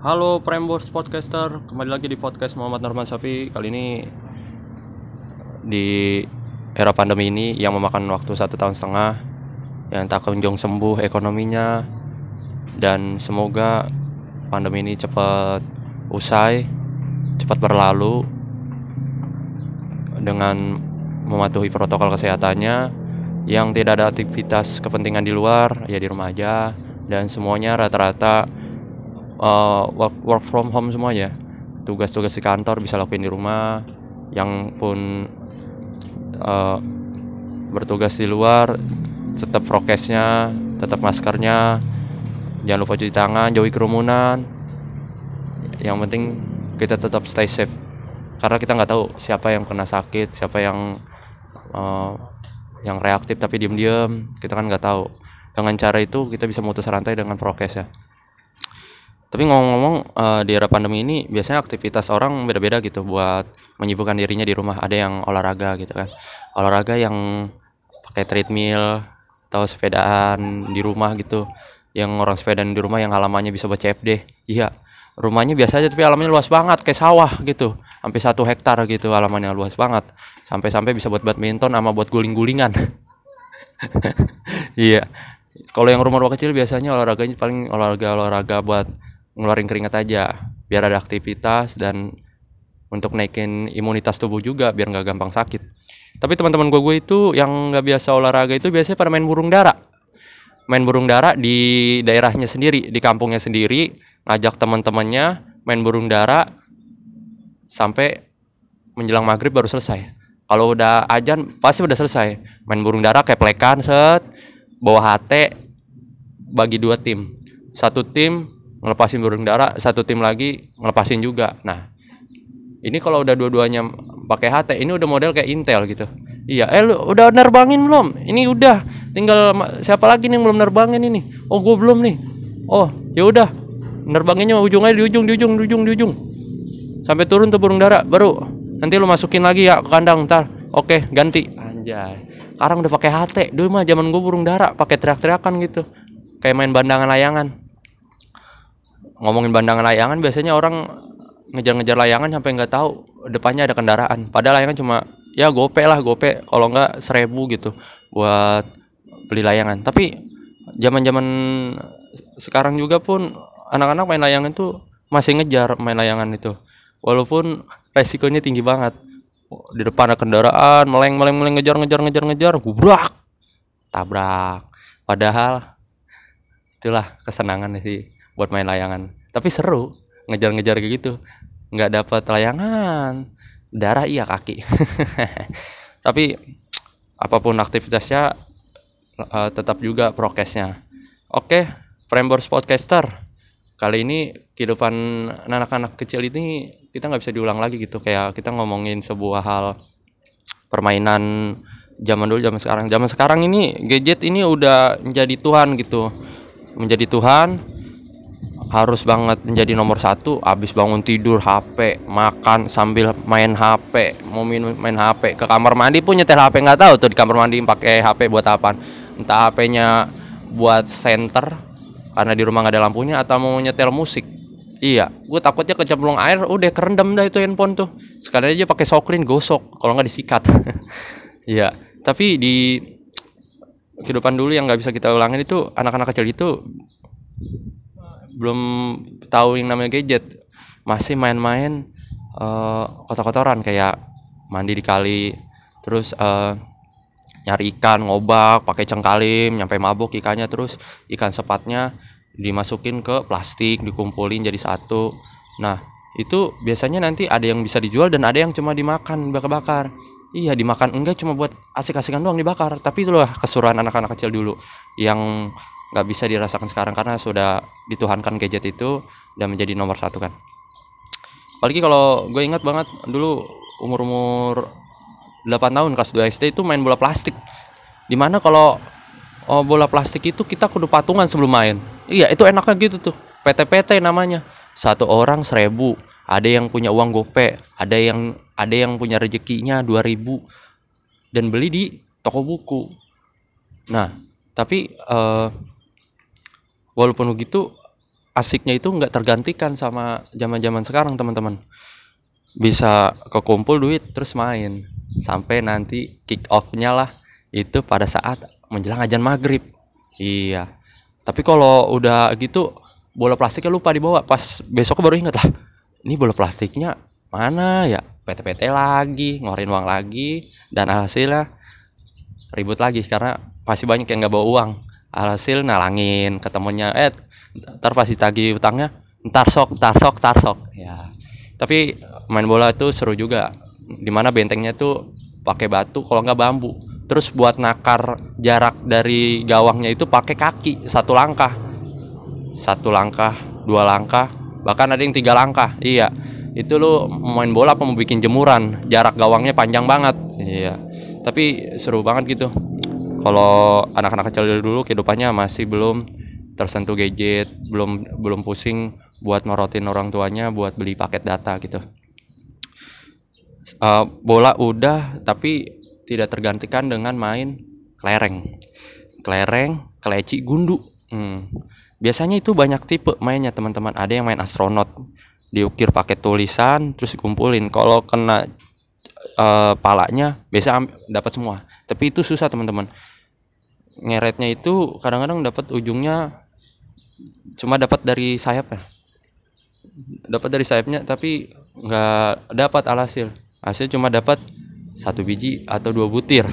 Halo Prambors Podcaster, kembali lagi di podcast Muhammad Norman Safi. Kali ini di era pandemi ini yang memakan waktu satu tahun setengah, yang tak kunjung sembuh ekonominya, dan semoga pandemi ini cepat usai, cepat berlalu dengan mematuhi protokol kesehatannya, yang tidak ada aktivitas kepentingan di luar, ya di rumah aja, dan semuanya rata-rata uh, work, work from home semuanya. Tugas-tugas di kantor bisa lakuin di rumah yang pun uh, bertugas di luar tetap prokesnya tetap maskernya jangan lupa cuci tangan jauhi kerumunan. Yang penting kita tetap stay safe. Karena kita nggak tahu siapa yang kena sakit siapa yang uh, yang reaktif tapi diem-diem kita kan nggak tahu. Dengan cara itu kita bisa memutus rantai dengan prokes ya tapi ngomong-ngomong uh, di era pandemi ini biasanya aktivitas orang beda-beda gitu buat menyibukkan dirinya di rumah. Ada yang olahraga gitu kan. Olahraga yang pakai treadmill atau sepedaan di rumah gitu. Yang orang sepedaan di rumah yang halamannya bisa buat CFD. Iya. Rumahnya biasa aja tapi halamannya luas banget kayak sawah gitu. Sampai satu hektar gitu halamannya luas banget. Sampai-sampai bisa buat badminton sama buat guling-gulingan. iya. Kalau yang rumah-rumah kecil biasanya olahraganya paling olahraga-olahraga buat ngeluarin keringat aja biar ada aktivitas dan untuk naikin imunitas tubuh juga biar nggak gampang sakit. Tapi teman-teman gue gue itu yang nggak biasa olahraga itu biasanya pada main burung dara. Main burung dara di daerahnya sendiri di kampungnya sendiri ngajak teman-temannya main burung dara sampai menjelang maghrib baru selesai. Kalau udah ajan pasti udah selesai. Main burung dara kayak plekan set bawa HT bagi dua tim. Satu tim ngelepasin burung dara satu tim lagi ngelepasin juga. Nah ini kalau udah dua-duanya pakai HT ini udah model kayak Intel gitu. Iya eh lu udah nerbangin belum? Ini udah tinggal siapa lagi nih yang belum nerbangin ini? Oh gue belum nih. Oh ya udah nerbanginnya ujungnya di ujung di ujung di ujung di ujung. Sampai turun tuh burung dara baru nanti lu masukin lagi ya ke kandang ntar. Oke ganti. Anjay. Sekarang udah pakai HT dulu mah zaman gue burung dara pakai teriak-teriakan gitu. Kayak main bandangan layangan ngomongin bandangan layangan biasanya orang ngejar-ngejar layangan sampai nggak tahu depannya ada kendaraan. Padahal layangan cuma ya gope lah gope. Kalau nggak seribu gitu buat beli layangan. Tapi zaman-zaman sekarang juga pun anak-anak main layangan tuh masih ngejar main layangan itu. Walaupun resikonya tinggi banget. Di depan ada kendaraan meleng meleng meleng ngejar ngejar ngejar ngejar gubrak tabrak. Padahal itulah kesenangan sih buat main layangan. Tapi seru ngejar-ngejar kayak gitu. Nggak dapat layangan. Darah iya kaki. Tapi apa pun aktivitasnya uh, tetap juga prokesnya. Oke Prambors Podcaster. Kali ini kehidupan anak-anak kecil ini kita nggak bisa diulang lagi gitu. Kayak kita ngomongin sebuah hal permainan zaman dulu zaman sekarang. Zaman sekarang ini gadget ini udah menjadi Tuhan gitu. Menjadi Tuhan harus banget menjadi nomor satu abis bangun tidur HP makan sambil main HP mau minum main HP ke kamar mandi pun nyetel HP nggak tahu tuh di kamar mandi pakai HP buat apa entah HP-nya buat center karena di rumah nggak ada lampunya atau mau nyetel musik. Iya gue takutnya kecemplung air udah kerendam dah itu handphone tuh. Sekali aja pakai soklin gosok kalau nggak disikat. Iya tapi di kehidupan dulu yang nggak bisa kita ulangin itu anak-anak kecil itu belum tahu yang namanya gadget. Masih main-main uh, kotor-kotoran kayak mandi di kali terus uh, nyari ikan ngobak pakai cengkalim nyampe mabuk ikannya terus ikan sepatnya dimasukin ke plastik dikumpulin jadi satu. Nah itu biasanya nanti ada yang bisa dijual dan ada yang cuma dimakan bakar-bakar iya dimakan enggak cuma buat asik-asikan doang dibakar tapi itu loh kesuruhan anak-anak kecil dulu yang nggak bisa dirasakan sekarang karena sudah dituhankan gadget itu dan menjadi nomor satu kan. Apalagi kalau gue ingat banget dulu umur umur 8 tahun kelas 2 SD itu main bola plastik. Di mana kalau oh, bola plastik itu kita kudu patungan sebelum main. Iya itu enaknya gitu tuh. PT-PT namanya. Satu orang seribu. Ada yang punya uang gope ada yang ada yang punya rezekinya 2000 dan beli di toko buku. Nah tapi uh, walaupun begitu asiknya itu nggak tergantikan sama zaman zaman sekarang teman-teman. Bisa kekumpul duit terus main. Sampai nanti kick off-nya lah. Itu pada saat menjelang ajan maghrib. Iya. Tapi kalau udah gitu bola plastiknya lupa dibawa. Pas besoknya baru inget lah. Ini bola plastiknya mana ya? PT-PT lagi ngeluarin uang lagi dan hasilnya ribut lagi karena pasti banyak yang nggak bawa uang alhasil nalangin ketemunya eh ntar pasti tagih utangnya ntar sok ntar sok ntar sok. Ya tapi main bola itu seru juga di mana bentengnya tuh pakai batu kalau nggak bambu. Terus buat nakar jarak dari gawangnya itu pakai kaki satu langkah. Satu langkah dua langkah bahkan ada yang tiga langkah iya. Itu lu main bola apa mau bikin jemuran? Jarak gawangnya panjang banget iya. Tapi seru banget gitu kalau anak-anak kecil dulu kehidupannya masih belum tersentuh gadget belum belum pusing buat norotin orang tuanya buat beli paket data gitu. Uh, bola udah tapi tidak tergantikan dengan main kelereng. Kelereng keleci gundu. Hmm. biasanya itu banyak tipe mainnya teman-teman. Ada yang main astronot. Diukir pakai tulisan terus dikumpulin. Kalau kena uh, palanya biasa dapat semua. Tapi itu susah teman-teman ngeretnya itu kadang-kadang dapat ujungnya cuma dapat dari sayap ya dapat dari sayapnya tapi nggak dapat alhasil. Hasil cuma dapat satu biji atau dua butir.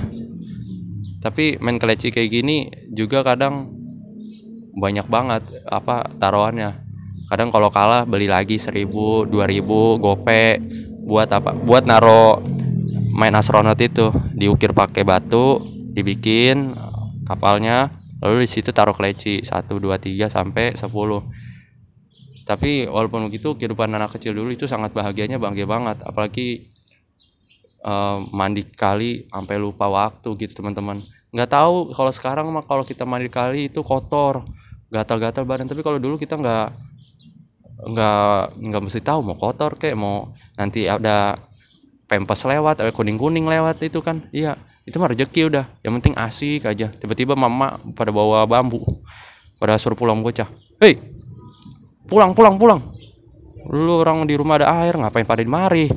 Tapi main keleci kayak gini juga kadang banyak banget apa taruhannya. Kadang kalau kalah beli lagi seribu dua ribu gope buat apa buat naro main astronot itu. Diukir pakai batu dibikin kapalnya lalu di situ taruh keleci 1 2 3 sampai 10 tapi walaupun begitu kehidupan anak kecil dulu itu sangat bahagianya bahagia banget. Apalagi uh, mandi kali sampai lupa waktu gitu teman-teman. Nggak tahu kalau sekarang mah kalau kita mandi kali itu kotor gatal-gatal badan. Tapi kalau dulu kita nggak nggak nggak mesti tahu mau kotor kayak mau nanti ada pempes lewat kuning kuning lewat itu kan. Iya itu mah rezeki udah yang penting asik aja. Tiba-tiba mama pada bawa bambu pada suruh pulang bocah. Hei pulang pulang pulang. Lu orang di rumah ada air ngapain pada di mari?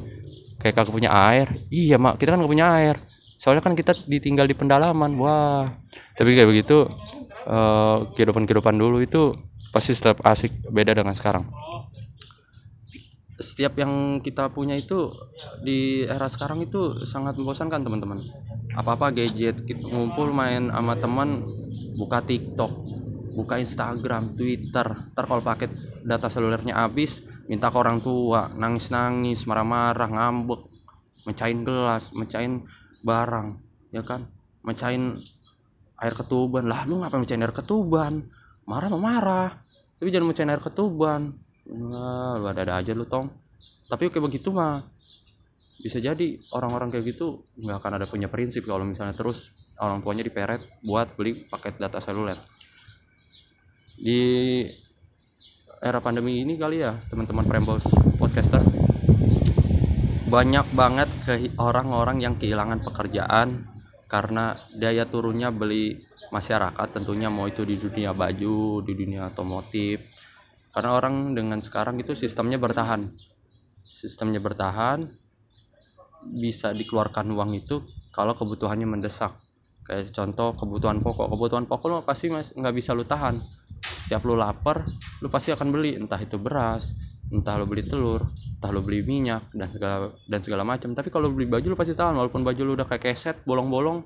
Kayak kagak punya air. Iya mak kita kan gak punya air. Soalnya kan kita ditinggal di pendalaman. Wah. Tapi kayak begitu uh, kehidupan kehidupan dulu itu pasti tetap asik beda dengan sekarang. Setiap yang kita punya itu di era sekarang itu sangat membosankan teman-teman apa-apa gadget ngumpul main sama teman buka TikTok buka Instagram Twitter. Ntar kalau paket data selulernya habis minta ke orang tua nangis-nangis marah-marah ngambek mecahin gelas mecahin barang ya kan? Mecahin air ketuban. Lah lu ngapain mecahin air ketuban? Marah marah. Tapi jangan mecahin air ketuban. Nah, lu ada-ada aja lu tong tapi kayak begitu mah bisa jadi orang-orang kayak gitu nggak akan ada punya prinsip kalau misalnya terus orang tuanya diperet buat beli paket data seluler. Di era pandemi ini kali ya teman-teman Prembos podcaster banyak banget ke orang-orang yang kehilangan pekerjaan karena daya turunnya beli masyarakat tentunya mau itu di dunia baju di dunia otomotif. Karena orang dengan sekarang itu sistemnya bertahan. Sistemnya bertahan bisa dikeluarkan uang itu kalau kebutuhannya mendesak. Kayak contoh kebutuhan pokok. Kebutuhan pokok lo pasti nggak bisa lu tahan. Setiap lu lapar lu pasti akan beli. Entah itu beras entah lu beli telur entah lu beli minyak dan segala dan segala macam. Tapi kalau beli baju lu pasti tahan. Walaupun baju lu udah kayak keset bolong-bolong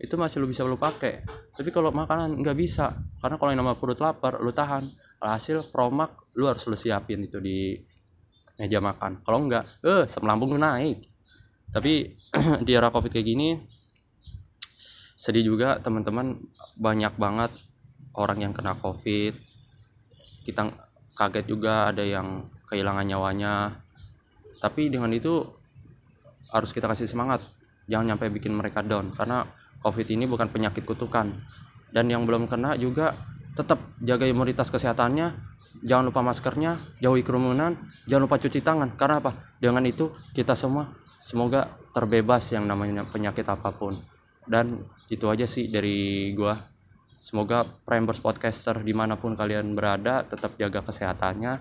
itu masih lu bisa lu pakai. Tapi kalau makanan nggak bisa. Karena kalau yang nama perut lapar lu tahan. Hasil promak lu harus lu siapin itu di meja makan. Kalau enggak eh lambung lu naik tapi di era covid kayak gini sedih juga teman-teman banyak banget orang yang kena covid. Kita kaget juga ada yang kehilangan nyawanya. Tapi dengan itu harus kita kasih semangat. Jangan sampai bikin mereka down karena covid ini bukan penyakit kutukan. Dan yang belum kena juga tetap jaga imunitas kesehatannya jangan lupa maskernya jauhi kerumunan jangan lupa cuci tangan. Karena apa? Dengan itu kita semua semoga terbebas yang namanya penyakit apa pun. Dan itu aja sih dari gua. Semoga Primers podcaster di mana pun kalian berada tetap jaga kesehatannya